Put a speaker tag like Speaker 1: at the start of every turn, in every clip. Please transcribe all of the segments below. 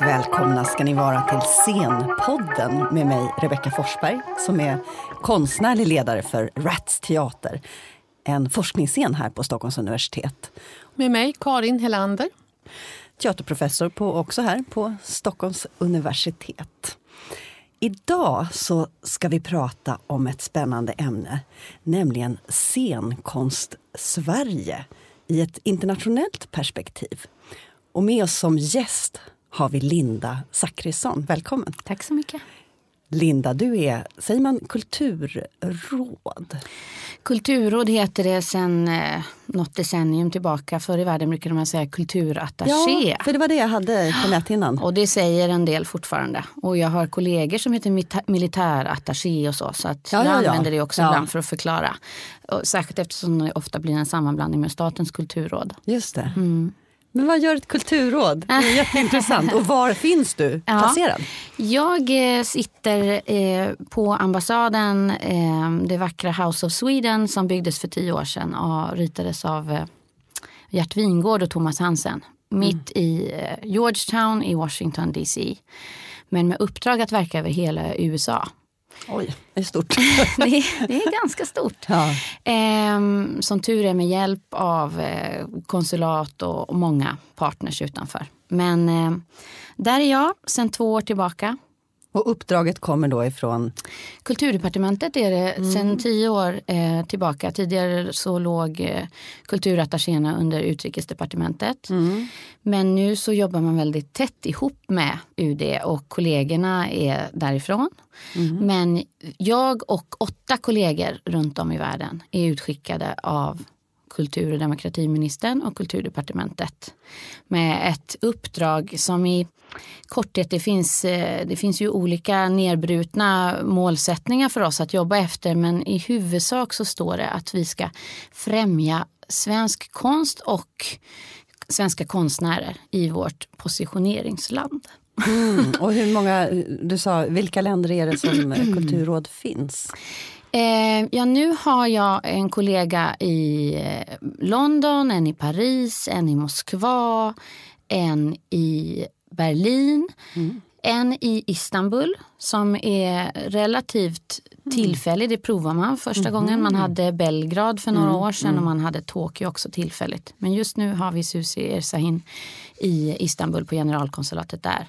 Speaker 1: Varmt välkomna ska ni vara till Scenpodden med mig Rebecka Forsberg som är konstnärlig ledare för Rats teater. En forskningsscen här på Stockholms universitet.
Speaker 2: Med mig Karin Helander.
Speaker 1: Teaterprofessor på, också här på Stockholms universitet. Idag så ska vi prata om ett spännande ämne, nämligen scenkonst-Sverige i ett internationellt perspektiv. Och med oss som gäst har vi Linda Zackrisson. Välkommen!
Speaker 3: Tack så mycket.
Speaker 1: Linda, du är, säger man kulturråd?
Speaker 3: Kulturråd heter det sen eh, något decennium tillbaka. Förr i världen brukade man säga kulturattaché.
Speaker 1: Ja, för det var det jag hade på näthinnan.
Speaker 3: Och det säger en del fortfarande. Och jag har kollegor som heter militärattaché och så. Så att ja, jag ja, använder det också ja. ibland för att förklara. Och särskilt eftersom det ofta blir en sammanblandning med statens kulturråd.
Speaker 1: Just det. Mm. Men vad gör ett kulturråd? Det är jätteintressant. Och var finns du placerad?
Speaker 3: Ja, jag eh, sitter eh, på ambassaden, eh, det vackra House of Sweden som byggdes för tio år sedan och ritades av Gert Wingård och Thomas Hansen. Mitt mm. i Georgetown i Washington DC. Men med uppdrag att verka över hela USA.
Speaker 1: Oj, det är stort.
Speaker 3: det, är, det, är ganska stort. Ja. Eh, som tur är med hjälp av eh, konsulat och, och, många partners utanför. Men eh, där är jag sedan två år tillbaka.
Speaker 1: Och uppdraget kommer då ifrån?
Speaker 3: Kulturdepartementet är det mm. sedan tio år eh, tillbaka. Tidigare så låg eh, kulturattachéerna under utrikesdepartementet. Mm. Men nu så jobbar man väldigt tätt ihop med UD och kollegorna är därifrån. Mm. Men jag och åtta kollegor runt om i världen är utskickade av kultur och demokratiministern och kulturdepartementet med ett uppdrag som i korthet, det finns, eh, det finns ju olika nedbrutna målsättningar för oss att jobba efter men i huvudsak så står det att vi ska främja svensk konst och svenska konstnärer i vårt positioneringsland.
Speaker 1: Mm. Och hur många, du sa, vilka länder är det som kulturråd finns?
Speaker 3: Eh, ja, nu har jag en kollega i eh, London, en i Paris, en i Moskva, en i Berlin, mm. en i Istanbul som är relativt mm. tillfällig. Det provar man första mm. gången. Man hade Belgrad för några mm. år sedan och mm. man hade Tokyo också tillfälligt. Men just nu har vi Susi Ersahin i Istanbul på generalkonsulatet där.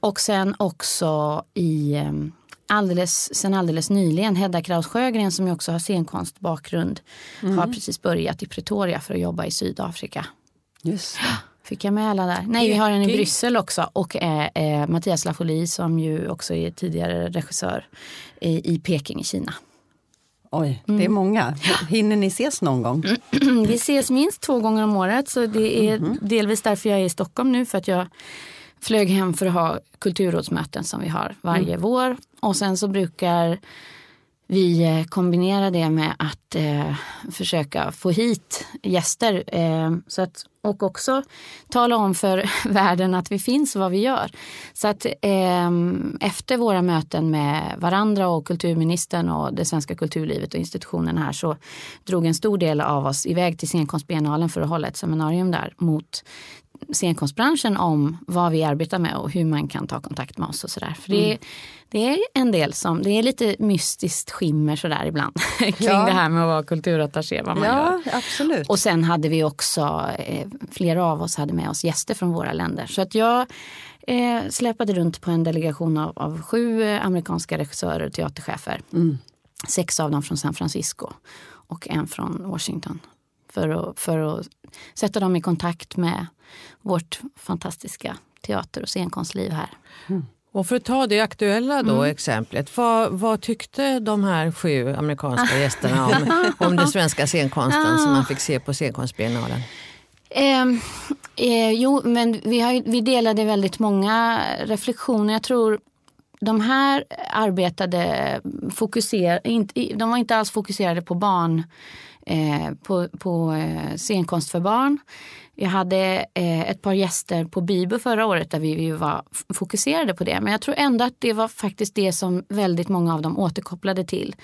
Speaker 3: Och sen också i ehm, alldeles, sen alldeles nyligen. Hedda Kraus Sjögren som ju också har scenkonstbakgrund mm. har precis börjat i Pretoria för att jobba i Sydafrika.
Speaker 1: Just
Speaker 3: Fick jag med alla där? Nej, vi har en i Bryssel också och eh, eh, Mattias Lafoli som ju också är tidigare regissör i, i Peking i Kina.
Speaker 1: Oj, det är mm. många. Hinner ni ses någon gång?
Speaker 3: vi ses minst två gånger om året så det är mm. delvis därför jag är i Stockholm nu för att jag flög hem för att ha kulturrådsmöten som vi har varje mm. vår. Och sen så brukar vi eh, kombinera det med att eh, försöka få hit gäster. Eh, så att, och också tala om för världen att vi finns och vad vi gör. Så att eh, efter våra möten med varandra och kulturministern och det svenska kulturlivet och institutionerna här så drog en stor del av oss iväg till scenkonstbiennalen för att hålla ett seminarium där mot scenkonstbranschen om vad vi arbetar med och hur man kan ta kontakt med oss och sådär. För det, mm. det är en del som, det är lite mystiskt skimmer sådär ibland kring ja. det här med att vara kulturattaché, vad man
Speaker 1: ja, gör. Absolut.
Speaker 3: Och sen hade vi också, eh, flera av oss hade med oss gäster från våra länder. Så att jag eh, släpade runt på en delegation av, av sju eh, amerikanska regissörer och teaterchefer. Mm. Sex av dem från San Francisco och en från Washington. För att, för att sätta dem i kontakt med vårt fantastiska teater och scenkonstliv här.
Speaker 2: Mm. Och för att ta det aktuella då mm. exemplet, vad, vad, tyckte de här sju amerikanska gästerna om, om den svenska scenkonsten som man fick se på scenkonstbiennalen?
Speaker 3: Eh, eh, jo, men vi, har, vi delade väldigt många reflektioner. Jag tror de här arbetade fokuser, inte, de var inte alls fokuserade på barn, eh, på, på eh, scenkonst för barn. Jag hade eh, ett par gäster på Bibo förra året där vi, var fokuserade på det. Men jag tror ändå att det var faktiskt det som väldigt många av dem återkopplade till.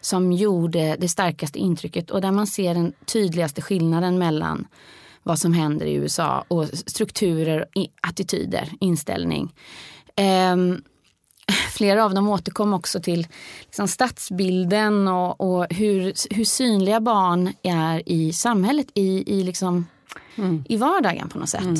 Speaker 3: Som gjorde det starkaste intrycket och där man ser den tydligaste skillnaden mellan vad som händer i USA och strukturer, attityder, inställning. Um, flera av dem återkom också till liksom stadsbilden och, och hur, hur synliga barn är i samhället, i, i liksom mm. i vardagen på något sätt.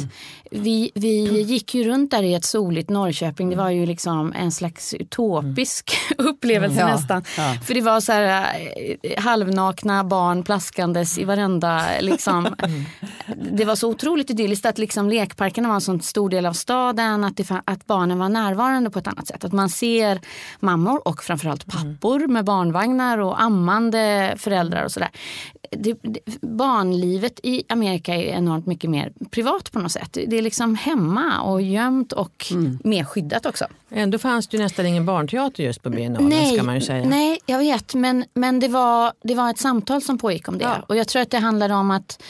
Speaker 3: Mm. Vi, vi gick ju runt där i ett soligt Norrköping. Det var ju liksom en slags utopisk mm. upplevelse ja, nästan. Ja. För det var så här eh, halvnakna barn plaskandes i varenda liksom. Mm. Det var så otroligt idylliskt att liksom lekparkerna var en så stor del av staden. Att, det, att barnen var närvarande på ett annat sätt. Att man ser mammor och framförallt pappor mm. med barnvagnar och ammande föräldrar och sådär det, det, barnlivet i Amerika är enormt mycket mer privat på något sätt. Det är liksom hemma och gömt och mm. mer skyddat också.
Speaker 2: Ändå fanns det ju nästan ingen barnteater just på biennalen
Speaker 3: nej,
Speaker 2: ska man ju säga.
Speaker 3: Nej, jag vet. Men, men det, var, det var ett samtal som pågick om det. Ja. Och jag tror att det handlade om att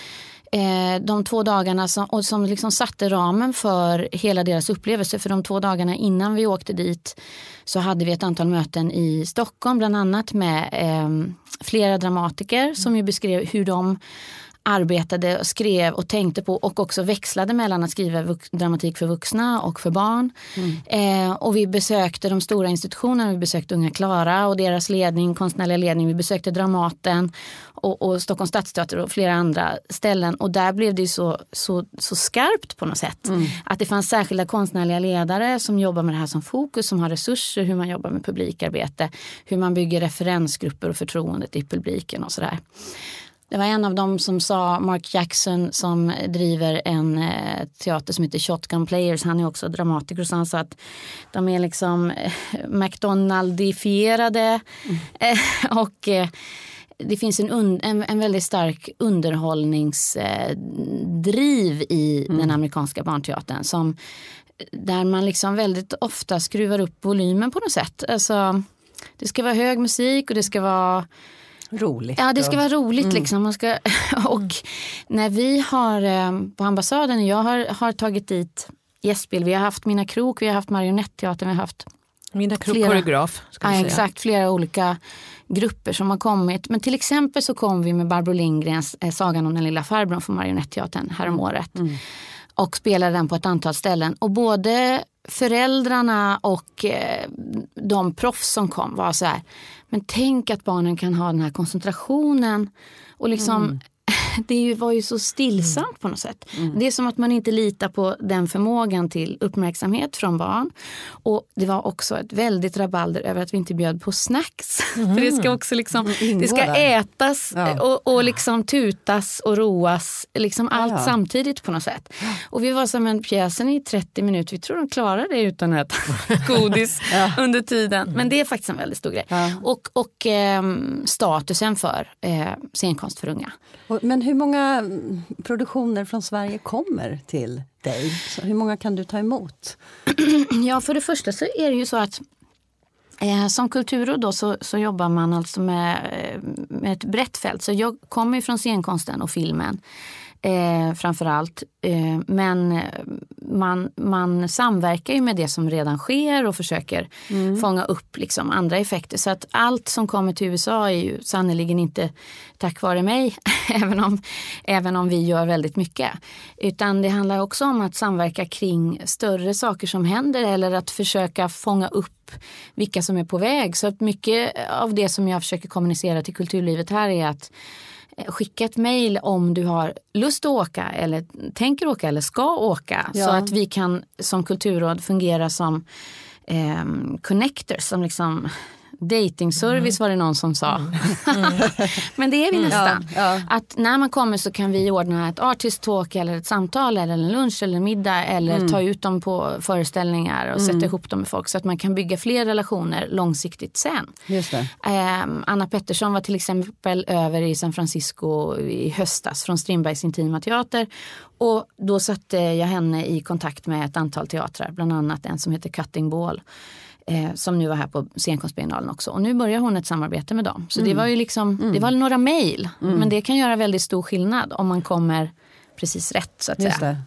Speaker 3: eh, de två dagarna som, och som liksom satte ramen för hela deras upplevelse. För de två dagarna innan vi åkte dit så hade vi ett antal möten i Stockholm, bland annat med eh, flera dramatiker som ju beskrev hur de arbetade och skrev och tänkte på och också växlade mellan att skriva dramatik för vuxna och för barn. Mm. Eh, och vi besökte de stora institutionerna, vi besökte Unga Klara och deras ledning, konstnärliga ledning, vi besökte Dramaten och, och Stockholms stadsteater och flera andra ställen och där blev det så, så, så skarpt på något sätt. Mm. Att det fanns särskilda konstnärliga ledare som jobbar med det här som fokus, som har resurser, hur man jobbar med publikarbete, hur man bygger referensgrupper och förtroendet i publiken och sådär. Det var en av dem som sa, Mark Jackson som driver en eh, teater som heter Shotgun Players, han är också dramatiker, så han sa att de är liksom eh, McDonaldifierade mm. eh, och eh, det finns en, un, en, en, väldigt stark underhållningsdriv i mm. den amerikanska barnteatern som där man liksom väldigt ofta skruvar upp volymen på något sätt. Alltså, det ska vara hög musik och det ska vara
Speaker 1: roligt.
Speaker 3: Ja, det ska vara roligt. Mm. Liksom. Man ska, och när vi har eh, på ambassaden, jag har, har tagit dit gästspel. Vi har haft Mina Krok, vi har haft Marionetteatern, vi har haft
Speaker 2: Mina flera, koreograf.
Speaker 3: Ja, exakt, flera olika grupper som har kommit. Men till exempel så kom vi med Barbro Lindgrens eh, Sagan om den lilla farbrorn från Marionetteatern häromåret. Mm. Och spelade den på ett antal ställen. Och både föräldrarna och eh, de proffs som kom var så här, men tänk att barnen kan ha den här koncentrationen och liksom mm. det var ju så stillsamt mm. på något sätt. Mm. Det är som att man inte litar på den förmågan till uppmärksamhet från barn. Och det var också ett väldigt rabalder över att vi inte bjöd på snacks. Mm. För det ska också liksom, det ska ätas ja. och, och liksom tutas och roas. Liksom allt ja. samtidigt på något sätt. Och vi var som en pjäsen i 30 minuter. Vi tror de klarar det utan att äta godis under tiden. Men det är faktiskt en väldigt stor grej. Och, och eh, statusen för eh, scenkonst för unga.
Speaker 1: Men hur många produktioner från Sverige kommer till dig? Så hur många kan du ta emot?
Speaker 3: Ja, för det första så är det ju så att eh, som kulturråd då så, så, jobbar man alltså med, eh, med ett brett fält. Så jag kommer ju från scenkonsten och filmen eh, framför allt. Eh, men man, man samverkar ju med det som redan sker och försöker mm. fånga upp liksom andra effekter. Så att allt som kommer till USA är ju sannerligen inte tack vare mig, även om, även om vi gör väldigt mycket. Utan det handlar också om att samverka kring större saker som händer eller att försöka fånga upp vilka som är på väg. Så att mycket av det som jag försöker kommunicera till kulturlivet här är att skicka ett mejl om du har lust att åka eller tänker åka eller ska åka. Ja. Så att vi kan som kulturråd fungera som eh, connectors, som liksom Datingservice var det någon som sa. Mm. Mm. Men det är vi nästan. Ja, ja. Att när man kommer så kan vi ordna ett artist talk eller ett samtal eller en lunch eller en middag eller mm. ta ut dem på föreställningar och sätta mm. ihop dem med folk så att man kan bygga fler relationer långsiktigt sen. Eh, Anna Pettersson var till exempel över i San Francisco i höstas från Strindbergs Intima Teater och då satte jag henne i kontakt med ett antal teatrar, bland annat en som heter Cutting Ball eh, som nu var här på scenkonstbiennalen också. Och nu börjar hon ett samarbete med dem. Så mm. det var ju liksom, mm. det var några mejl. Mm. Men det kan göra väldigt stor skillnad om man kommer precis rätt så att Just säga. Det.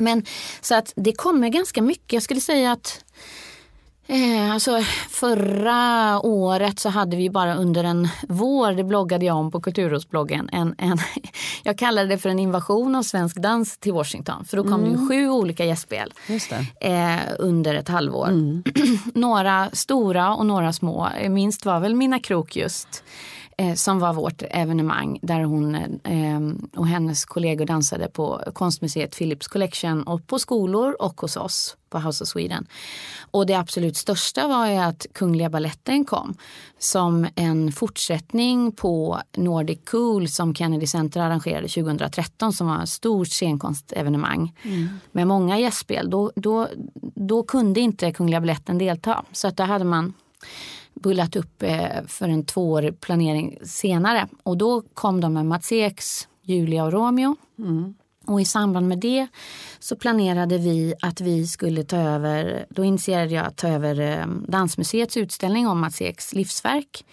Speaker 3: Men så att det kommer ganska mycket. Jag skulle säga att Eh, alltså, förra året så hade vi bara under en vår, det bloggade jag om på Kulturrådsbloggen, en, en, jag kallade det för en invasion av svensk dans till Washington. För då kom mm. det ju sju olika gästspel eh, under ett halvår. Mm. några stora och några små. Minst var väl Mina Krok just eh, som var vårt evenemang där hon eh, och hennes kollegor dansade på konstmuseet Philips Collection och på skolor och hos oss på House of Sweden. Och det absolut största var ju att Kungliga Balletten kom som en fortsättning på Nordic Cool som Kennedy Center arrangerade 2013 som var ett stort scenkonstevenemang mm. med många gästspel. Då, då, då kunde inte Kungliga Balletten delta så att där hade man bullat upp eh, för en tvåårig planering senare. Och då kom de med Mats Eks Julia och Romeo. Mm. Och i samband med det så planerade vi att vi skulle ta över, då initierade jag att ta över eh, Dansmuseets utställning om Mats Eks livsverk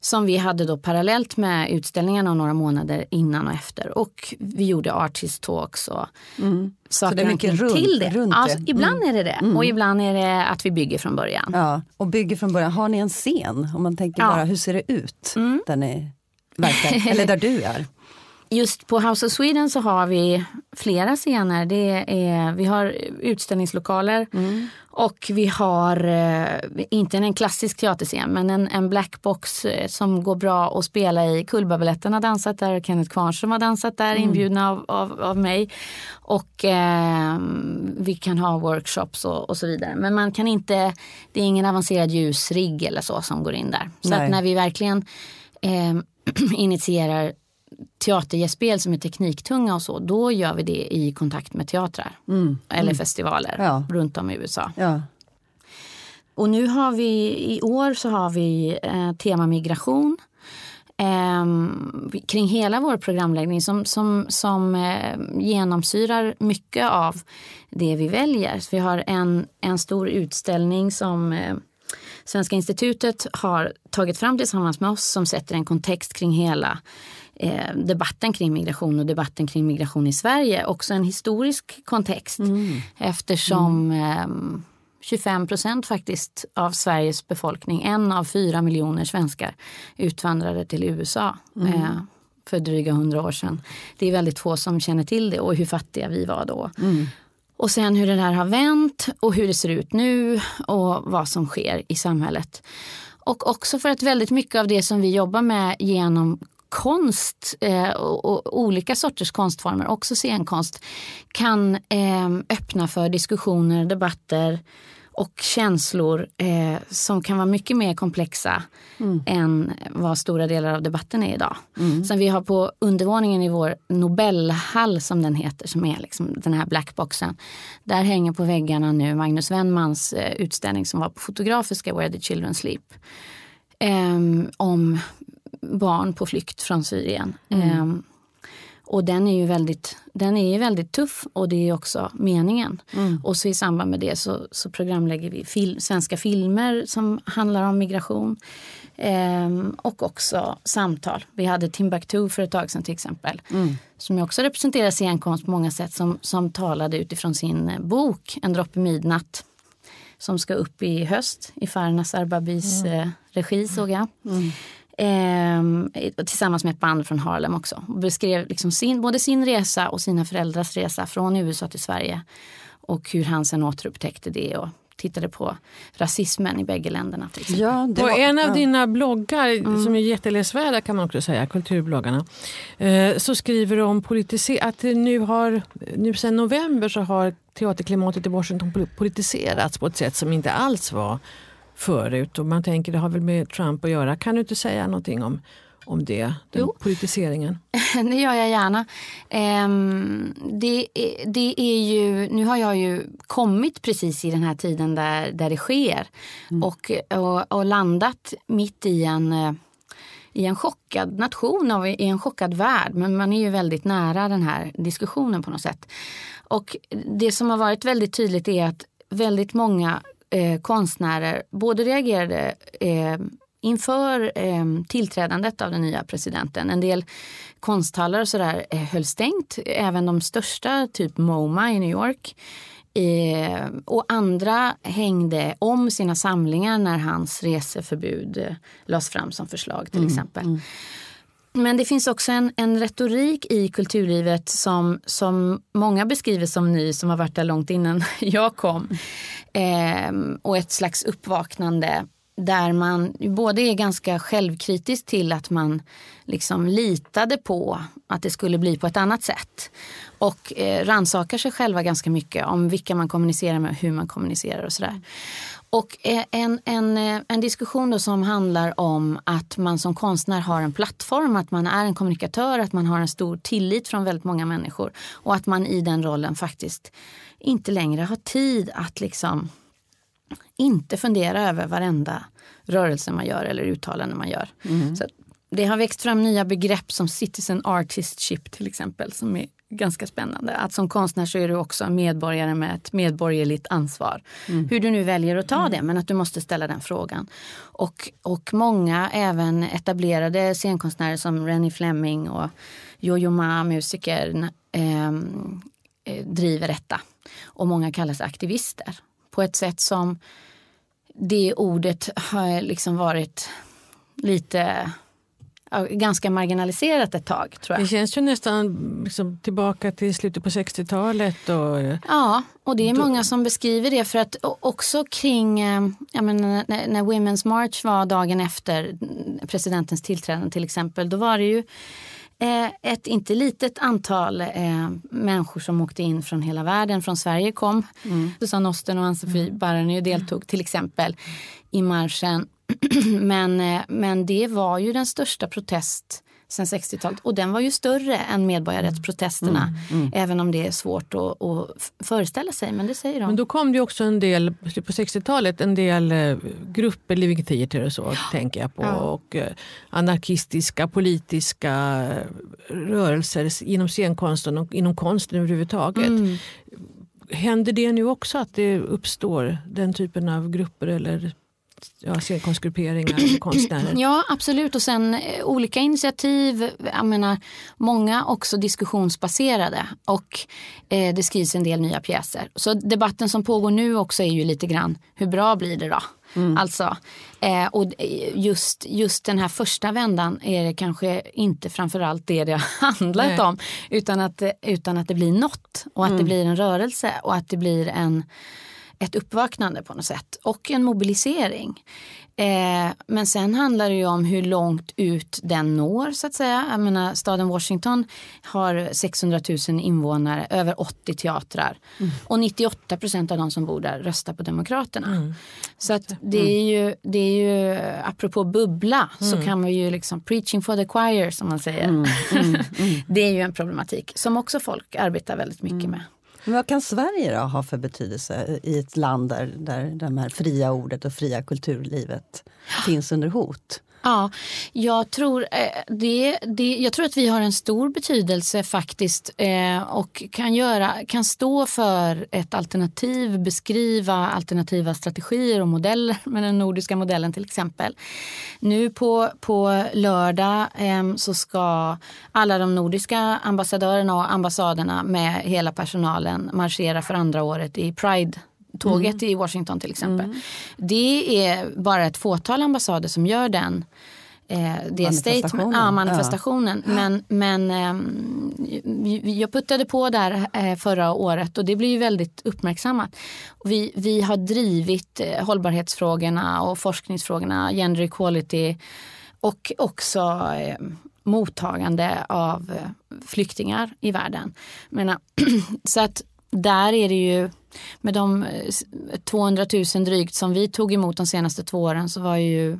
Speaker 3: som vi hade då parallellt med utställningarna några månader innan och efter. Och vi gjorde artist talks och mm.
Speaker 1: saker Så det är mycket runt,
Speaker 3: till det.
Speaker 1: Runt
Speaker 3: alltså,
Speaker 1: det.
Speaker 3: Ibland mm. är det det mm. och ibland är det att vi bygger från början.
Speaker 1: Ja, och bygger från början. Har ni en scen? Om man tänker ja. bara, hur ser det ut mm. där ni verkar, eller där du är?
Speaker 3: Just på House of Sweden så har vi flera scener. Det är, vi har utställningslokaler mm. och vi har, eh, inte en klassisk teaterscen, men en, en blackbox eh, som går bra att spela i. Kullbabaletten har dansat där, Kenneth Kvarnström har dansat där, mm. inbjudna av, av, av mig. Och eh, vi kan ha workshops och, och, så vidare. Men man kan inte, det är ingen avancerad ljusrigg eller så som går in där. Så att när vi verkligen eh, initierar teatergästspel som är tekniktunga och så, då gör vi det i kontakt med teatrar mm. eller mm. festivaler ja. runt om i USA. Ja. Och nu har vi, i år så har vi eh, tema migration eh, kring hela vår programläggning som, som, som eh, genomsyrar mycket av det vi väljer. Så vi har en, en stor utställning som eh, Svenska institutet har tagit fram tillsammans med oss som sätter en kontext kring hela eh, debatten kring migration och debatten kring migration i Sverige också en historisk kontext. Mm. Eftersom mm. Eh, 25 procent faktiskt av Sveriges befolkning, en av fyra miljoner svenskar, utvandrade till USA. Mm. Eh, för dryga hundra år sedan. Det är väldigt få som känner till det och hur fattiga vi var då. Mm. Och sen hur det där har vänt och hur det ser ut nu och vad som sker i samhället. Och också för att väldigt mycket av det som vi jobbar med genom konst eh, och, och, olika sorters konstformer, också scenkonst, kan eh, öppna för diskussioner, debatter och känslor eh, som kan vara mycket mer komplexa mm. än vad stora delar av debatten är idag. Mm. Sen vi har på undervåningen i vår Nobelhall som den heter, som är liksom den här blackboxen. Där hänger på väggarna nu Magnus Wennmans eh, utställning som var på Fotografiska Where the Children Sleep. Eh, om barn på flykt från Syrien. Mm. Ehm, och den är ju väldigt, den är väldigt tuff och det är också meningen. Mm. Och så i samband med det så, så programlägger vi fil, svenska filmer som handlar om migration. Ehm, och också samtal. Vi hade Timbuktu för ett tag sedan till exempel. Mm. Som också representerar scenkonst på många sätt. Som, som talade utifrån sin bok En droppe midnatt. Som ska upp i höst i Farnas Arbabis mm. eh, regi såg jag. Eh, tillsammans med ett band från Harlem också. Och beskrev liksom sin, både sin resa och sina föräldrars resa från USA till Sverige. Och hur han sen återupptäckte det och tittade på rasismen i bägge länderna.
Speaker 2: Ja, det var, en av ja. dina bloggar mm. som är jätteläsvärda kan man också säga, kulturbloggarna, eh, så skriver du om att nu, har, nu sen november så har teaterklimatet i Washington politiserats på ett sätt som inte alls var förut och man tänker det har väl med Trump att göra. Kan du inte säga någonting om, om det, den jo. politiseringen?
Speaker 3: det gör jag gärna. Um, det, det är ju, nu har jag ju kommit precis i den här tiden där, där det sker mm. och, och, och, landat mitt i en i en chockad nation, i en chockad värld. Men man är ju väldigt nära den här diskussionen på något sätt. Och det som har varit väldigt tydligt är att väldigt många eh, konstnärer både reagerade eh, inför eh, tillträdandet av den nya presidenten. En del konsthallar och sådär eh, höll stängt. Även de största, typ MoMA i New York Eh, och andra hängde om sina samlingar när hans reseförbud eh, lades fram som förslag till mm, exempel. Mm. Men det finns också en, en retorik i kulturlivet som, som många beskriver som ny, som har varit där långt innan jag kom. Ehm, och ett slags uppvaknande där man både är ganska självkritisk till att man liksom litade på att det skulle bli på ett annat sätt. Och eh, rannsakar sig själva ganska mycket om vilka man kommunicerar med och hur man kommunicerar och sådär. Och eh, en, en, eh, en diskussion då som handlar om att man som konstnär har en plattform, att man är en kommunikatör, att man har en stor tillit från väldigt många människor och att man i den rollen faktiskt inte längre har tid att liksom inte fundera över varenda rörelse man gör eller uttalande man gör. Mm. Så det har växt fram nya begrepp som citizen artistship till exempel som är ganska spännande. Att som konstnär så är du också medborgare med ett medborgerligt ansvar. Mm. Hur du nu väljer att ta det, men att du måste ställa den frågan. Och, och många, även etablerade scenkonstnärer som Rennie Fleming och Jojo Ma, musiker, ehm, eh, driver detta. Och många kallas aktivister på ett sätt som det ordet har liksom varit lite ganska marginaliserat ett tag. tror jag.
Speaker 2: Det känns ju nästan liksom tillbaka till slutet på 60-talet. Och,
Speaker 3: ja, och det är många som beskriver det. för att också kring, eh, menar, när, Women's March var dagen efter presidentens tillträdande till exempel, då var det ju eh, ett inte litet antal eh, människor som åkte in från hela världen. Från Sverige kom mm. Susanne Osten och Ann-Sofie mm. Barany deltog till exempel i marschen men, eh, men det var ju den största protest sen 60-talet. Och den var ju större än medborgarrättsprotesterna. Mm, mm. Även om det är svårt att, att, föreställa sig. Men det säger de.
Speaker 2: Men då kom det också en del, på 60-talet, en del eh, grupper, Living Theatre och så, ja. tänker jag på. Ja. Och eh, anarkistiska, politiska rörelser inom scenkonsten och inom konsten överhuvudtaget. Mm. Händer det nu också att det uppstår den typen av grupper eller ja, scenkonstgrupperingar och konstnärer?
Speaker 3: Ja absolut och sen eh, olika initiativ, jag menar, många också diskussionsbaserade och eh, det skrivs en del nya pjäser. Så debatten som pågår nu också är ju lite grann hur bra blir det då? Mm. Alltså, eh, och just, just den här första vändan är det kanske inte framförallt det det har handlat Nej. om utan att, utan att det blir något och att mm. det blir en rörelse och att det blir en ett uppvaknande på något sätt och en mobilisering. Eh, men sen handlar det ju om hur långt ut den når så att säga. Jag menar, staden Washington har 600 000 invånare, över 80 teatrar mm. och 98 procent av de som bor där röstar på Demokraterna. Mm. Så att det är ju, det är ju apropå bubbla mm. så kan man ju liksom preaching for the choir som man säger. Mm. Mm. Mm. det är ju en problematik som också folk arbetar väldigt mycket med.
Speaker 1: Men vad kan Sverige då ha för betydelse i ett land där, där det här fria ordet och fria kulturlivet finns under hot?
Speaker 3: Ja, jag tror, eh, det, det, jag tror att vi har en stor betydelse faktiskt eh, och kan, göra, kan stå för ett alternativ, beskriva alternativa strategier och modeller med den nordiska modellen till exempel. Nu på, på lördag eh, så ska alla de nordiska ambassadörerna och ambassaderna med hela personalen marschera för andra året i Pride tåget mm. i Washington till exempel. Mm. Det är bara ett fåtal ambassader som gör den eh, det manifestationen. Ja, manifestationen. Ja. Men, men eh, jag puttade på där eh, förra året och det blir ju väldigt uppmärksammat. Vi, vi har drivit eh, hållbarhetsfrågorna och forskningsfrågorna, gender equality och också eh, mottagande av eh, flyktingar i världen. Men, så att där är det ju med de 200 eh, 000 drygt som vi tog emot de senaste två åren så var ju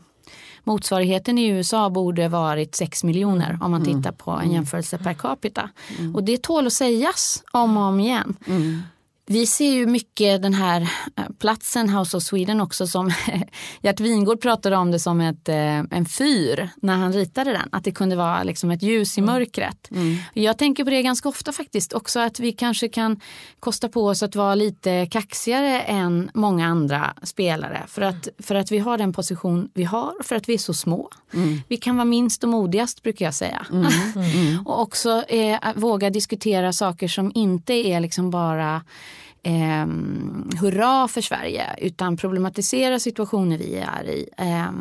Speaker 3: motsvarigheten i USA borde varit 6 miljoner om man mm. tittar på en mm. jämförelse per capita. Mm. Och det tål att sägas om och om igen. Mm. Vi ser ju mycket den här eh, platsen House of Sweden också som Gert Wingård pratade om det som ett, eh, en fyr när han ritade den. Att det kunde vara liksom ett ljus i mm. mörkret. Mm. Jag tänker på det ganska ofta faktiskt också att vi kanske kan kosta på oss att vara lite kaxigare än många andra spelare. För att, för att vi har den position vi har, för att vi är så små. Mm. Vi kan vara minst och modigast brukar jag säga. Mm. Mm. och också eh, våga diskutera saker som inte är liksom bara eh, hurra för Sverige utan problematisera situationer vi är i. Eh,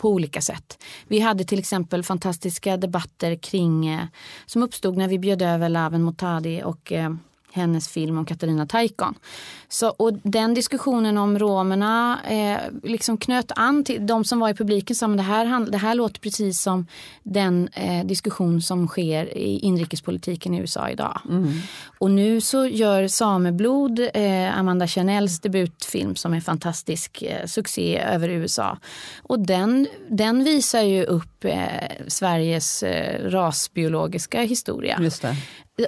Speaker 3: på olika sätt. Vi hade till exempel fantastiska debatter kring eh, som uppstod när vi bjöd över Laven Motadi och eh, hennes film om Katarina Taikon. Så, och den diskussionen om romerna eh, liksom knöt an till de som var i publiken sa det här, det här låter precis som den eh, diskussion som sker i inrikespolitiken i USA idag. Mm. Och nu så gör Sameblod, eh, Amanda Chanels debutfilm som är fantastisk eh, succé över USA. Och den, den visar ju upp eh, Sveriges eh, rasbiologiska historia.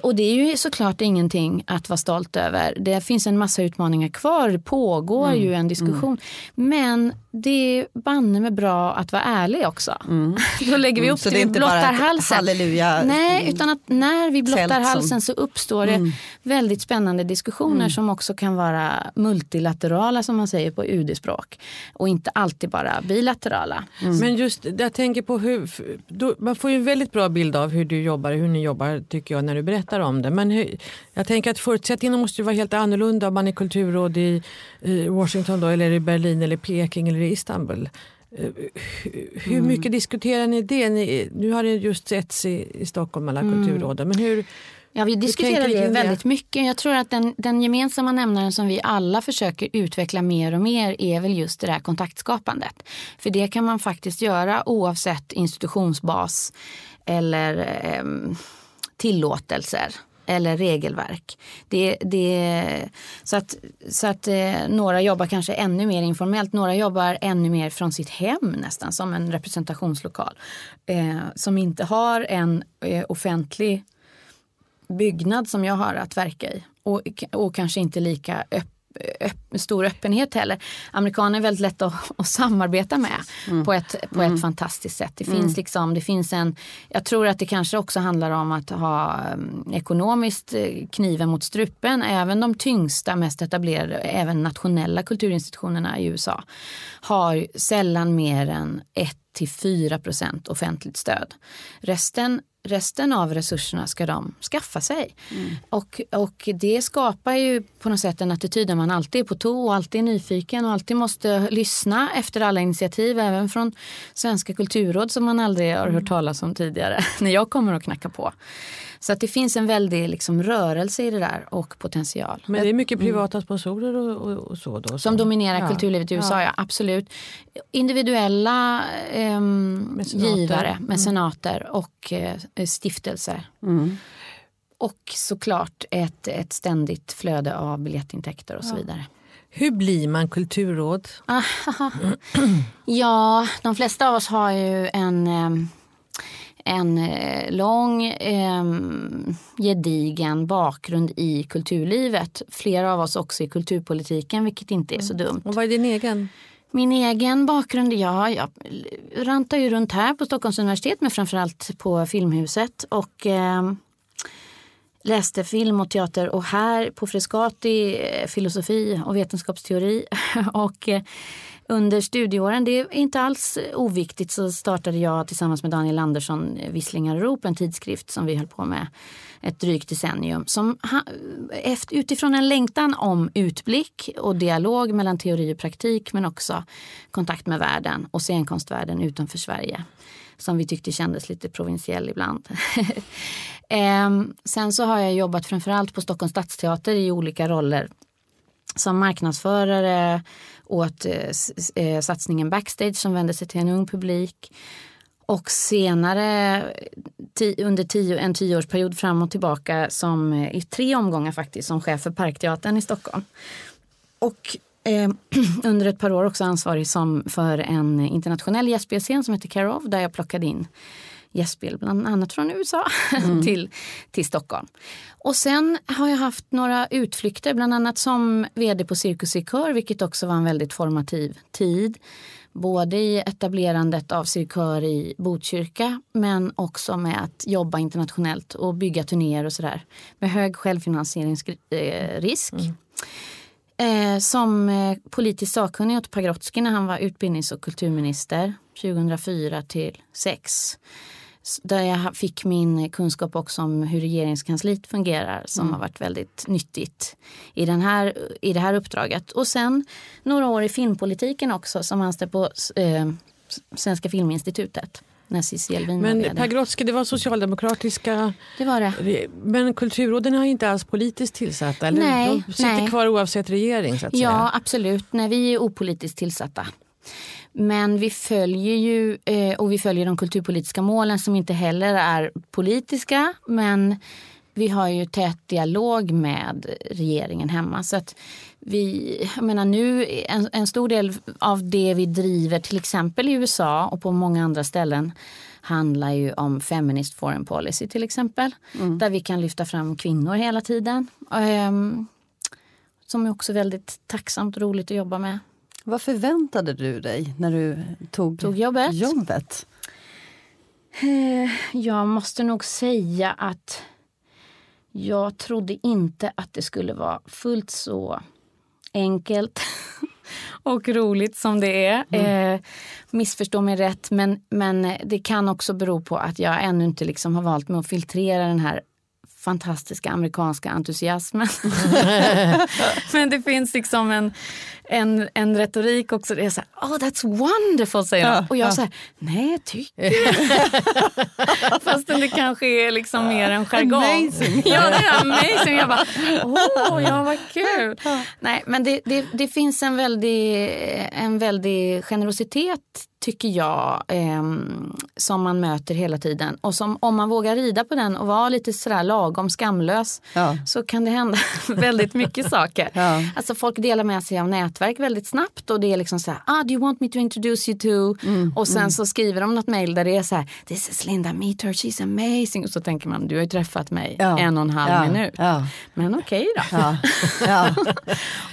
Speaker 3: Och det är ju såklart ingenting att vara stolt över. Det finns en massa utmaningar kvar, det pågår mm. ju en diskussion. Mm. Men det är banne med bra att vara ärlig också. Mm. Då lägger vi
Speaker 1: mm.
Speaker 3: upp
Speaker 1: så det, det vi blottar halsen. Halleluja.
Speaker 3: Nej, utan att när vi blottar halsen så uppstår det mm. väldigt spännande diskussioner mm. som också kan vara multilaterala som man säger på UD-språk. Och inte alltid bara bilaterala.
Speaker 2: Men just jag tänker på hur, då, man får ju en väldigt bra bild av hur du jobbar, hur ni jobbar tycker jag när du berättar om det. Men hur, jag tänker att förutsättningarna måste ju vara helt annorlunda om man är kulturråd i, i Washington då, eller i Berlin eller Peking eller i Istanbul. Eh, hur mm. mycket mm. diskuterar ni det? Ni, nu har det just setts i, i Stockholm alla mm. kulturråden. Men hur,
Speaker 3: Ja, vi diskuterar det väldigt mycket. Jag tror att den, den gemensamma nämnaren som vi alla försöker utveckla mer och mer är väl just det där kontaktskapandet. För det kan man faktiskt göra oavsett institutionsbas eller eh, tillåtelser eller regelverk. Det, det, så att, så att eh, några jobbar kanske ännu mer informellt, några jobbar ännu mer från sitt hem nästan som en representationslokal. Eh, som inte har en eh, offentlig byggnad som jag har att verka i och, och kanske inte lika öppen stor öppenhet heller. Amerikaner är väldigt lätta att, att samarbeta med mm. på, ett, på mm. ett fantastiskt sätt. Det finns mm. liksom, det finns en, jag tror att det kanske också handlar om att ha um, ekonomiskt eh, kniven mot strupen. Även de tyngsta, mest etablerade, även nationella kulturinstitutionerna i USA har sällan mer än 1 till 4 procent offentligt stöd. Resten resten av resurserna ska de skaffa sig. Mm. Och, och det skapar ju på något sätt en attityd där man alltid är på tå och alltid är nyfiken och alltid måste lyssna efter alla initiativ, även från Svenska kulturråd som man aldrig har hört talas om tidigare, när jag kommer och knackar på. Så att det finns en väldig liksom, rörelse i det där och potential.
Speaker 2: Men det är mycket privata sponsorer och, och, och så då?
Speaker 3: Som dominerar ja. kulturlivet i USA, ja. ja absolut. Individuella eh, givare, mecenater mm. och eh, stiftelser. Mm. Och såklart ett, ett ständigt flöde av biljettintäkter och så vidare.
Speaker 2: Hur blir man kulturråd?
Speaker 3: ja, de flesta av oss har ju en ehm, en eh, lång, eh, gedigen bakgrund i kulturlivet. Flera av oss också i kulturpolitiken, vilket inte är så mm. dumt.
Speaker 2: Och vad är din egen?
Speaker 3: Min egen bakgrund, ja, jag rantar ju runt här på Stockholms universitet men framförallt på Filmhuset och eh, läste film och teater och här på Frescati eh, filosofi och vetenskapsteori. och eh, under studieåren, det är inte alls oviktigt, så startade jag tillsammans med Daniel Andersson eh, Visslingar rop, en tidskrift som vi höll på med ett drygt decennium. Som utifrån en längtan om utblick och dialog mellan teori och praktik men också kontakt med världen och scenkonstvärlden utanför Sverige som vi tyckte kändes lite provinsiell ibland. Ehm, sen så har jag jobbat framförallt på Stockholms stadsteater i olika roller som marknadsförare åt eh, eh, satsningen Backstage som vände sig till en ung publik. Och senare under tio, en tioårsperiod fram och tillbaka som, eh, i tre omgångar faktiskt som chef för Parkteatern i Stockholm. Och eh, under ett par år också ansvarig som för en internationell gästspelscen som heter Care of där jag plockade in gästspel, bland annat från USA, mm. till, till Stockholm. Och sen har jag haft några utflykter, bland annat som vd på Cirkus i Kör, vilket också var en väldigt formativ tid. Både i etablerandet av Cirkör i Botkyrka men också med att jobba internationellt och bygga turnéer och sådär. Med hög självfinansieringsrisk. Mm. Eh, som eh, politisk sakkunnig åt Pagrotsky när han var utbildnings och kulturminister 2004 till 2006 där jag fick min kunskap också om hur regeringskansliet fungerar som mm. har varit väldigt nyttigt i, den här, i det här uppdraget. Och sen några år i filmpolitiken också som anställd på eh, Svenska Filminstitutet.
Speaker 2: Men Pagrotsky, det var socialdemokratiska...
Speaker 3: Det var det.
Speaker 2: Men kulturråden är inte alls politiskt tillsatta? Eller?
Speaker 3: Nej,
Speaker 2: De sitter
Speaker 3: nej.
Speaker 2: kvar oavsett regering? Så att
Speaker 3: ja,
Speaker 2: säga.
Speaker 3: absolut. Nej, vi är opolitiskt tillsatta. Men vi följer ju eh, och vi följer de kulturpolitiska målen som inte heller är politiska. Men vi har ju tät dialog med regeringen hemma. Så att vi, jag menar nu, en, en stor del av det vi driver till exempel i USA och på många andra ställen handlar ju om feminist foreign policy till exempel. Mm. Där vi kan lyfta fram kvinnor hela tiden. Um, som är också väldigt tacksamt och roligt att jobba med.
Speaker 1: Vad förväntade du dig när du tog,
Speaker 3: tog jobbet?
Speaker 1: jobbet?
Speaker 3: Eh, jag måste nog säga att jag trodde inte att det skulle vara fullt så enkelt och roligt som det är. Mm. Eh, missförstå mig rätt, men, men det kan också bero på att jag ännu inte liksom har valt mig att filtrera den här fantastiska amerikanska entusiasmen. Men det finns liksom en, en, en retorik också. Det är så här, oh that's wonderful säger de. och jag ja. säger, nej tycker du? Fastän det kanske är liksom mer en jargong.
Speaker 1: Amazing.
Speaker 3: ja det är amazing. Jag bara, åh oh, ja vad kul. Nej men det, det, det finns en väldig, en väldig generositet tycker jag, eh, som man möter hela tiden. Och som, om man vågar rida på den och vara lite sådär lagom skamlös ja. så kan det hända väldigt mycket saker. Ja. Alltså folk delar med sig av nätverk väldigt snabbt och det är liksom så här, ah, do you want me to introduce you to? Mm, och sen mm. så skriver de något mail där det är så här, this is Linda, meet her, she's amazing. Och så tänker man, du har ju träffat mig ja. en och en halv minut. Men okej okay då.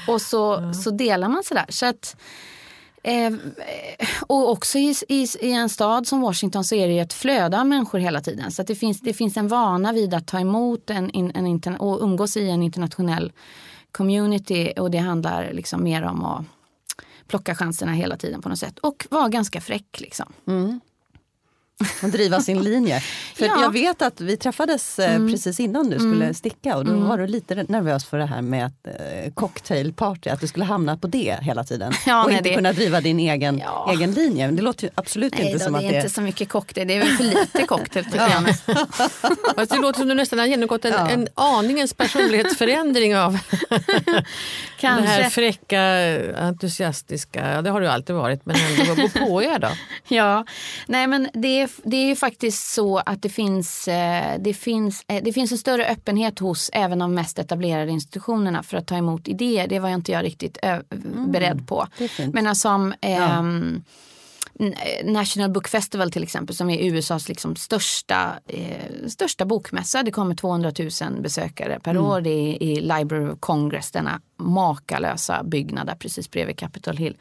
Speaker 3: och så, så delar man sådär. Så att, Eh, och också i, i, i, en stad som Washington så är det ett flöde av människor hela tiden. Så det, finns, det finns en vana vid att ta emot en, en, en och umgås i en internationell community och det handlar liksom mer om att plocka chanserna hela tiden på något sätt och vara ganska fräck. Liksom. Mm.
Speaker 1: Och driva sin linje. För ja. Jag vet att vi träffades eh, mm. precis innan du skulle mm. sticka och då mm. var du lite nervös för det här med ett eh, cocktailparty, att du skulle hamna på det hela tiden. Ja, och nej, inte det... kunna driva din egen, ja. egen linje. Det låter absolut
Speaker 3: nej,
Speaker 1: inte
Speaker 3: då,
Speaker 1: som
Speaker 3: det
Speaker 1: att det
Speaker 3: är inte så mycket cocktail, det är väl för lite cocktail tycker jag.
Speaker 2: Fast det låter som du nästan har genomgått en, en aningens personlighetsförändring av Kanske. det här fräcka, entusiastiska, det har du alltid varit, men ändå gå på er då.
Speaker 3: Ja, nej men det det är ju faktiskt så att det finns, eh, det, finns, eh, det finns en större öppenhet hos även de mest etablerade institutionerna för att ta emot idéer. Det var jag inte jag riktigt mm, beredd på. Men som ja. ähm, National Book Festival till exempel som är USAs liksom största, eh, största bokmässa. Det kommer 200 000 besökare per mm. år. Det är i Library of Congress, denna makalösa byggnad där precis bredvid Capitol Hill.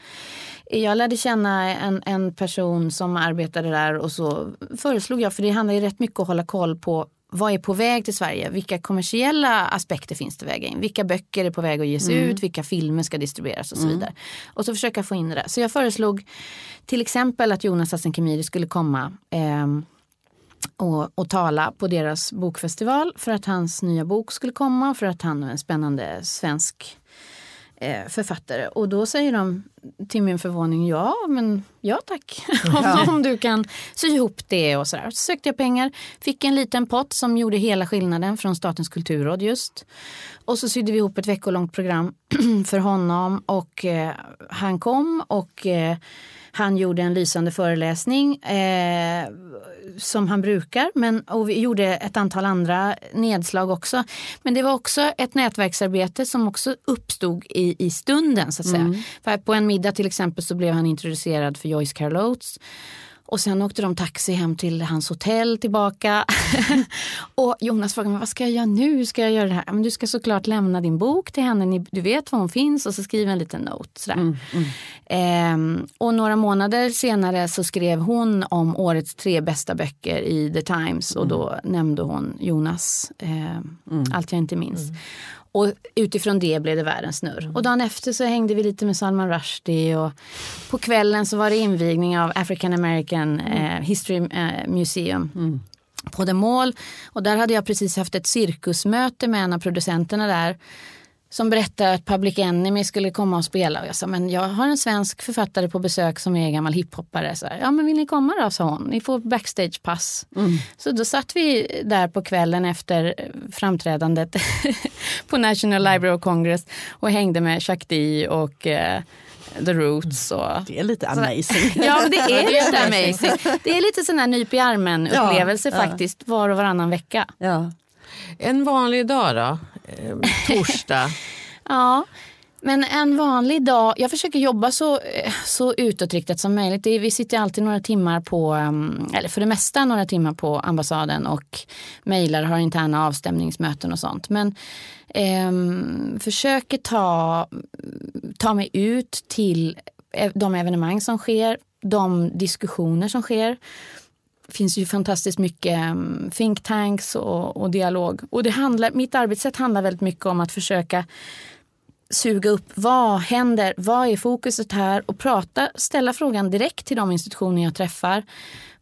Speaker 3: Jag lärde känna en, en person som arbetade där och så föreslog jag, för det handlar ju rätt mycket om att hålla koll på vad är på väg till Sverige? Vilka kommersiella aspekter finns det väga in? Vilka böcker är på väg att ges mm. ut? Vilka filmer ska distribueras och så mm. vidare. Och så försöka få in det där. Så jag föreslog till exempel att Jonas Hassan Khemiri skulle komma eh, och, och tala på deras bokfestival för att hans nya bok skulle komma för att han är en spännande svensk författare. Och då säger de till min förvåning ja, men ja tack. Ja. Om du kan sy ihop det och sådär. Så sökte jag pengar, fick en liten pott som gjorde hela skillnaden från Statens kulturråd just. Och så sydde vi ihop ett veckolångt program för honom och eh, han kom och eh, han gjorde en lysande föreläsning eh, som han brukar. Men, och vi gjorde ett antal andra nedslag också. Men det var också ett nätverksarbete som också uppstod i, i stunden. så att säga. Mm. För på en middag till exempel så blev han introducerad för Joyce Carol Oates. Och sen åkte de taxi hem till hans hotell tillbaka. och Jonas frågade mig, vad ska jag göra nu? Hur ska jag göra det här? Men du ska såklart lämna din bok till henne. Du vet var hon finns och så skriva en liten note. Mm, mm. Ehm, och några månader senare så skrev hon om årets tre bästa böcker i The Times. Och då mm. nämnde hon Jonas, eh, Allt jag inte minns. Och utifrån det blev det världens snurr. Och dagen efter så hängde vi lite med Salman Rushdie och på kvällen så var det invigning av African American eh, History eh, Museum. Mm på The Mall. Och där hade jag precis haft ett cirkusmöte med en av producenterna där som berättade att Public Enemy skulle komma och spela. Och jag sa, men jag har en svensk författare på besök som är gammal hiphoppare. Så här, ja, men vill ni komma då, sa hon. Ni får backstagepass. Mm. Så då satt vi där på kvällen efter framträdandet på National Library of Congress och hängde med Chuck D och eh, The Roots. Och,
Speaker 1: det är lite amazing.
Speaker 3: ja, det är lite amazing. Det är lite sån här nyp i armen upplevelse ja, faktiskt var och varannan vecka.
Speaker 2: Ja. En vanlig dag då? Eh, torsdag?
Speaker 3: ja. Men en vanlig dag, jag försöker jobba så, eh, så utåtriktat som möjligt. Vi sitter alltid några timmar på, ehm, eller för det mesta några timmar på ambassaden och mejlar, har interna avstämningsmöten och sånt. Men eh, försöker ta, ta mig ut till eh, de evenemang som sker, de diskussioner som sker finns ju fantastiskt mycket mm, think tanks och, och dialog. Och det handlar, mitt arbetssätt handlar väldigt mycket om att försöka suga upp vad händer, vad är fokuset här och prata, ställa frågan direkt till de institutioner jag träffar.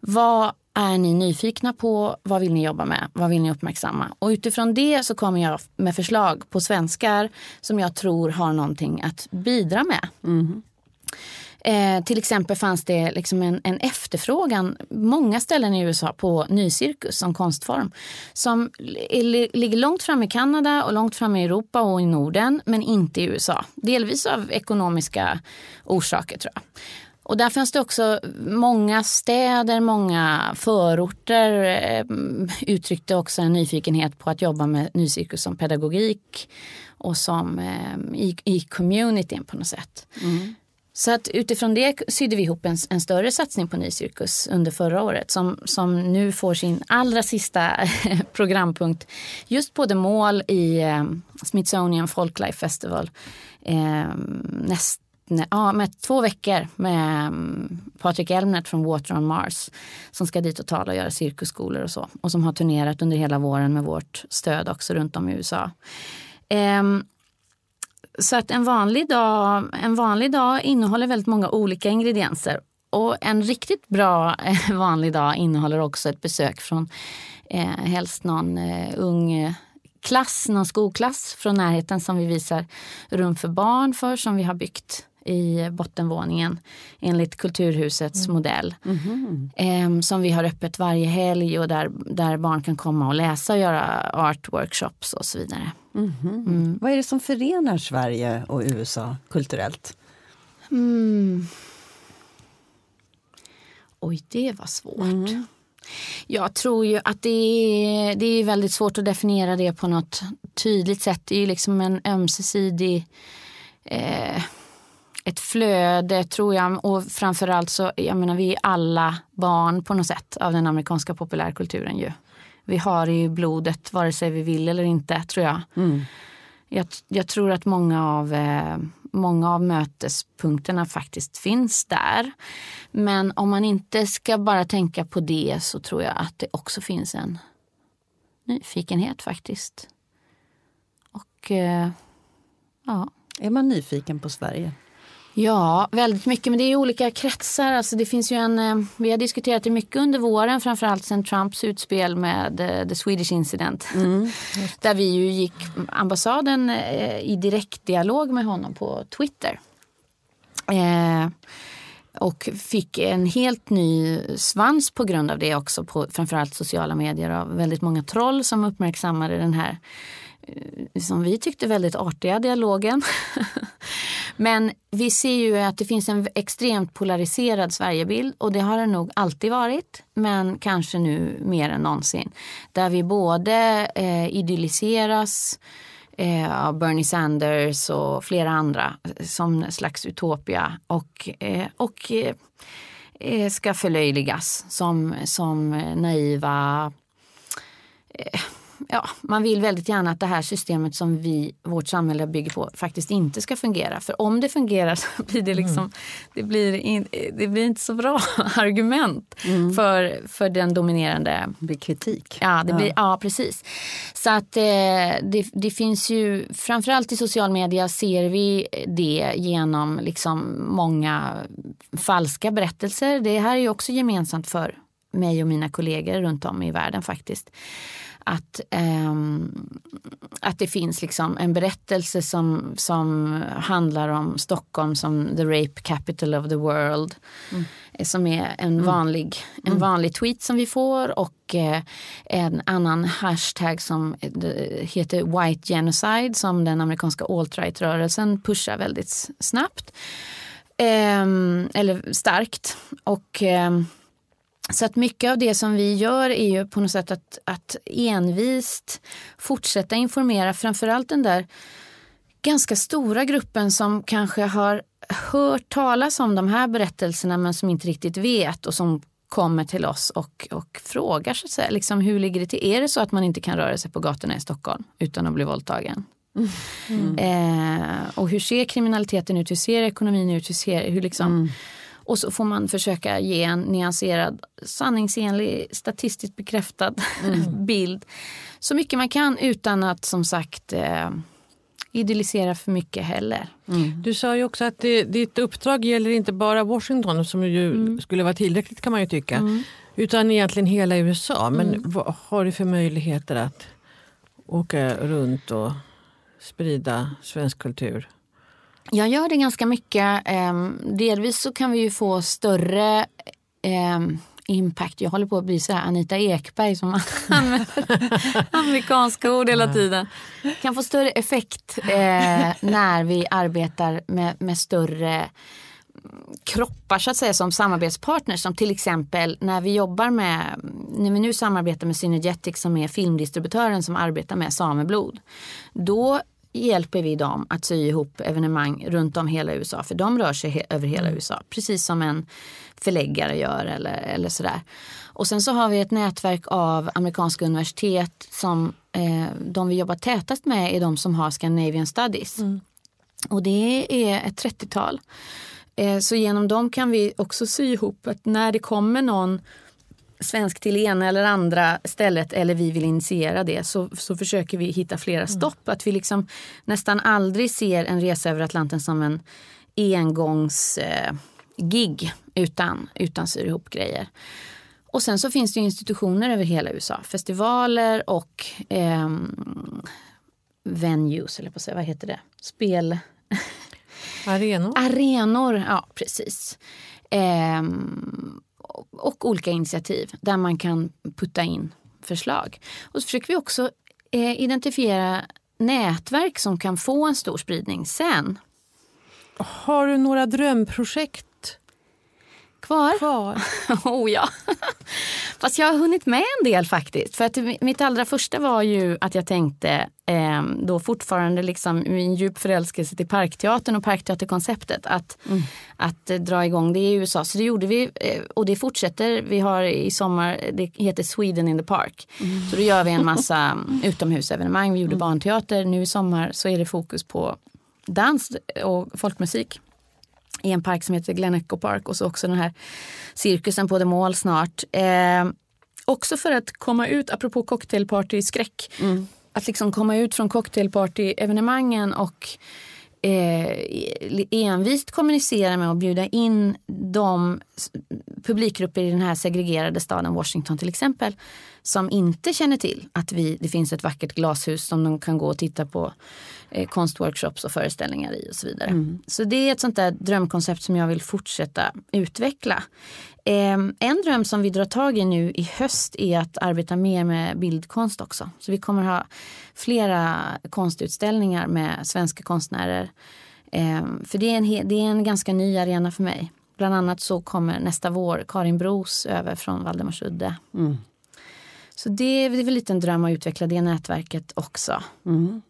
Speaker 3: Vad är ni nyfikna på? Vad vill ni jobba med? Vad vill ni uppmärksamma? Och utifrån det så kommer jag med förslag på svenskar som jag tror har någonting att bidra med. Mm. Eh, till exempel fanns det liksom en, en, efterfrågan många ställen i USA på nycirkus som konstform. Som ligger långt fram i Kanada och långt fram i Europa och i Norden men inte i USA. Delvis av ekonomiska orsaker tror jag. Och där fanns det också många städer, många förorter eh, uttryckte också en nyfikenhet på att jobba med nycirkus som pedagogik och som eh, i, i communityn på något sätt. Mm. Så att utifrån det sydde vi ihop en, en större satsning på nycirkus under förra året som, som nu får sin allra sista programpunkt just på The Mall i eh, Smithsonian Folklife Festival eh, näst, ja, med två veckor med mm, um, Patrik Elmnet från Water on Mars som ska dit och tala och göra cirkusskolor och så och som har turnerat under hela våren med vårt stöd också runt om i USA. Um, ehm, så att en vanlig, dag, en vanlig dag innehåller väldigt många olika ingredienser. Och en riktigt bra eh, vanlig dag innehåller också ett besök från eh, helst någon eh, ung klass, någon skolklass från närheten som vi visar rum för barn för som vi har byggt i bottenvåningen enligt Kulturhusets mm. modell. Mm. Eh, som vi har öppet varje helg och där, där barn kan komma och läsa och göra art-workshops och så vidare.
Speaker 1: Mm. Mm. Vad är det som förenar Sverige och USA kulturellt?
Speaker 3: Mm. Oj, det var svårt. Mm. Jag tror ju att det är, det är väldigt svårt att definiera det på något tydligt sätt. Det är ju liksom en ömsesidig eh, ett flöde tror jag och framförallt så, jag menar vi är alla barn på något sätt av den amerikanska populärkulturen ju. Vi har det i blodet vare sig vi vill eller inte tror jag. Mm. Jag, jag, tror att många av, eh, många av mötespunkterna faktiskt finns där. Men om man inte ska bara tänka på det så tror jag att det också finns en nyfikenhet faktiskt. Och eh, ja.
Speaker 1: Är man nyfiken på Sverige?
Speaker 3: Ja, väldigt mycket. Men det är olika kretsar. Alltså det finns ju en, eh, vi har diskuterat det mycket under våren, framförallt sen Trumps utspel med uh, The Swedish Incident. Mm, där vi ju gick ambassaden uh, i direktdialog med honom på Twitter. Och fick en helt ny svans på grund av det också på framförallt sociala medier av väldigt många troll som uppmärksammade den här som vi tyckte väldigt artiga dialogen. Men vi ser ju att det finns en extremt polariserad Sverigebild och det har det nog alltid varit, men kanske nu mer än någonsin. Där vi både eh, idylliseras eh, av Bernie Sanders och flera andra eh, som en slags utopia och, eh, och eh, eh ska förlöjligas som, som naiva eh, ja, man vill väldigt gärna att det här systemet som vi, vårt samhälle bygger på faktiskt inte ska fungera. För om det fungerar så blir det liksom, mm. det, blir in, det blir inte så bra argument mm. för, för den dominerande...
Speaker 1: Det blir kritik.
Speaker 3: Ja, det blir, ja. ja precis. Så att eh, det, det finns ju, framförallt i social media ser vi det genom liksom många falska berättelser. Det här är ju också gemensamt för mig och mina kollegor runt om i världen faktiskt. Att, um, att det finns liksom en berättelse som, som handlar om Stockholm som the rape capital of the world. Mm. Som är en mm. vanlig, en mm. vanlig tweet som vi får och eh, en annan hashtag som heter white genocide som den amerikanska alt-right-rörelsen pushar väldigt snabbt. Um, eller starkt. Och um, så att mycket av det som vi gör är ju på något sätt att, att envist fortsätta informera framförallt den där ganska stora gruppen som kanske har hört talas om de här berättelserna men som inte riktigt vet och som kommer till oss och, och frågar så att säga, liksom, hur ligger det till? Är det så att man inte kan röra sig på gatorna i Stockholm utan att bli våldtagen? Mm. Eh, och hur ser kriminaliteten ut? Hur ser ekonomin ut? Hur ser, hur liksom, mm. Och så får man försöka ge en nyanserad, sanningsenlig, statistiskt bekräftad mm. bild. Så mycket man kan utan att som sagt eh, idealisera för mycket heller.
Speaker 2: Mm. Du sa ju också att det, ditt uppdrag gäller inte bara Washington som ju mm. skulle vara tillräckligt kan man ju tycka. Mm. Utan egentligen hela USA. Men mm. vad har du för möjligheter att åka runt och sprida svensk kultur?
Speaker 3: Jag gör det ganska mycket. Ehm, delvis så kan vi ju få större ehm, impact. Jag håller på att bli så här Anita Ekberg som använder amerikanska ord hela tiden. Kan få större effekt eh, när vi arbetar med, med större kroppar så att säga som samarbetspartners som till exempel när vi jobbar med, när vi nu samarbetar med Synergetic som är filmdistributören som arbetar med sameblod. Då hjälper vi dem att sy ihop evenemang runt om hela USA. För de rör sig he över hela mm. USA, precis som en förläggare gör eller, eller sådär. Och sen så har vi ett nätverk av amerikanska universitet som eh, de vi jobbar tätast med är de som har Scandinavian Studies. Mm. Och det är ett 30-tal. Eh, så genom dem kan vi också sy ihop att när det kommer någon svensk till ena eller andra stället eller vi vill initiera det så, så försöker vi hitta flera mm. stopp. Att vi liksom nästan aldrig ser en resa över Atlanten som en engångs eh, utan, utan syr ihop grejer. Och sen så finns det institutioner över hela USA. Festivaler och eh, venues, eller på säga, vad heter det? Spel...
Speaker 2: Arenor.
Speaker 3: Arenor, ja precis. Eh, och olika initiativ där man kan putta in förslag. Och så försöker vi också eh, identifiera nätverk som kan få en stor spridning sen.
Speaker 2: Har du några drömprojekt
Speaker 3: Kvar?
Speaker 2: Kvar.
Speaker 3: oh ja. Fast jag har hunnit med en del faktiskt. För att mitt allra första var ju att jag tänkte eh, då fortfarande liksom min djup förälskelse till Parkteatern och Parkteaterkonceptet att, mm. att eh, dra igång det i USA. Så det gjorde vi eh, och det fortsätter. Vi har i sommar, det heter Sweden in the Park. Mm. Så då gör vi en massa utomhusevenemang. Vi gjorde mm. barnteater. Nu i sommar så är det fokus på dans och folkmusik i en park som heter Glen Echo Park och så också den här cirkusen på The Mall snart. Eh, också för att komma ut, apropå cocktailparty-skräck, mm. att liksom komma ut från cocktailparty-evenemangen och eh, envist kommunicera med och bjuda in de publikgrupper i den här segregerade staden Washington till exempel som inte känner till att vi, det finns ett vackert glashus som de kan gå och titta på eh, konstworkshops och föreställningar i och så vidare. Mm. Så det är ett sånt där drömkoncept som jag vill fortsätta utveckla. Eh, en dröm som vi drar tag i nu i höst är att arbeta mer med bildkonst också. Så vi kommer ha flera konstutställningar med svenska konstnärer. Eh, för det är, en, det är en ganska ny arena för mig. Bland annat så kommer nästa vår Karin Bros över från Valdemarsudde. Mm. Så det, det är väl lite en dröm att utveckla det nätverket också. Mm.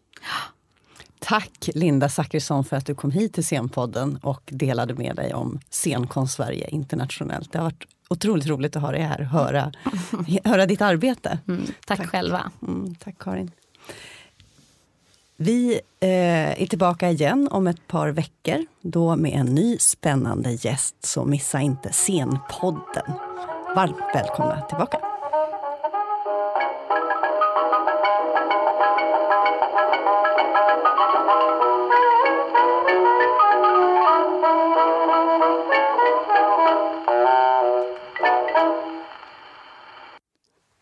Speaker 1: Tack Linda Zachrisson för att du kom hit till Scenpodden och delade med dig om Scenkonst Sverige internationellt. Det har varit otroligt roligt att ha dig här och höra, höra ditt arbete.
Speaker 3: Mm, tack, tack, själva.
Speaker 1: Mm, tack Karin. Vi eh, är tillbaka igen om ett par veckor, då med en ny spännande gäst. Så missa inte Scenpodden. Varmt välkomna tillbaka.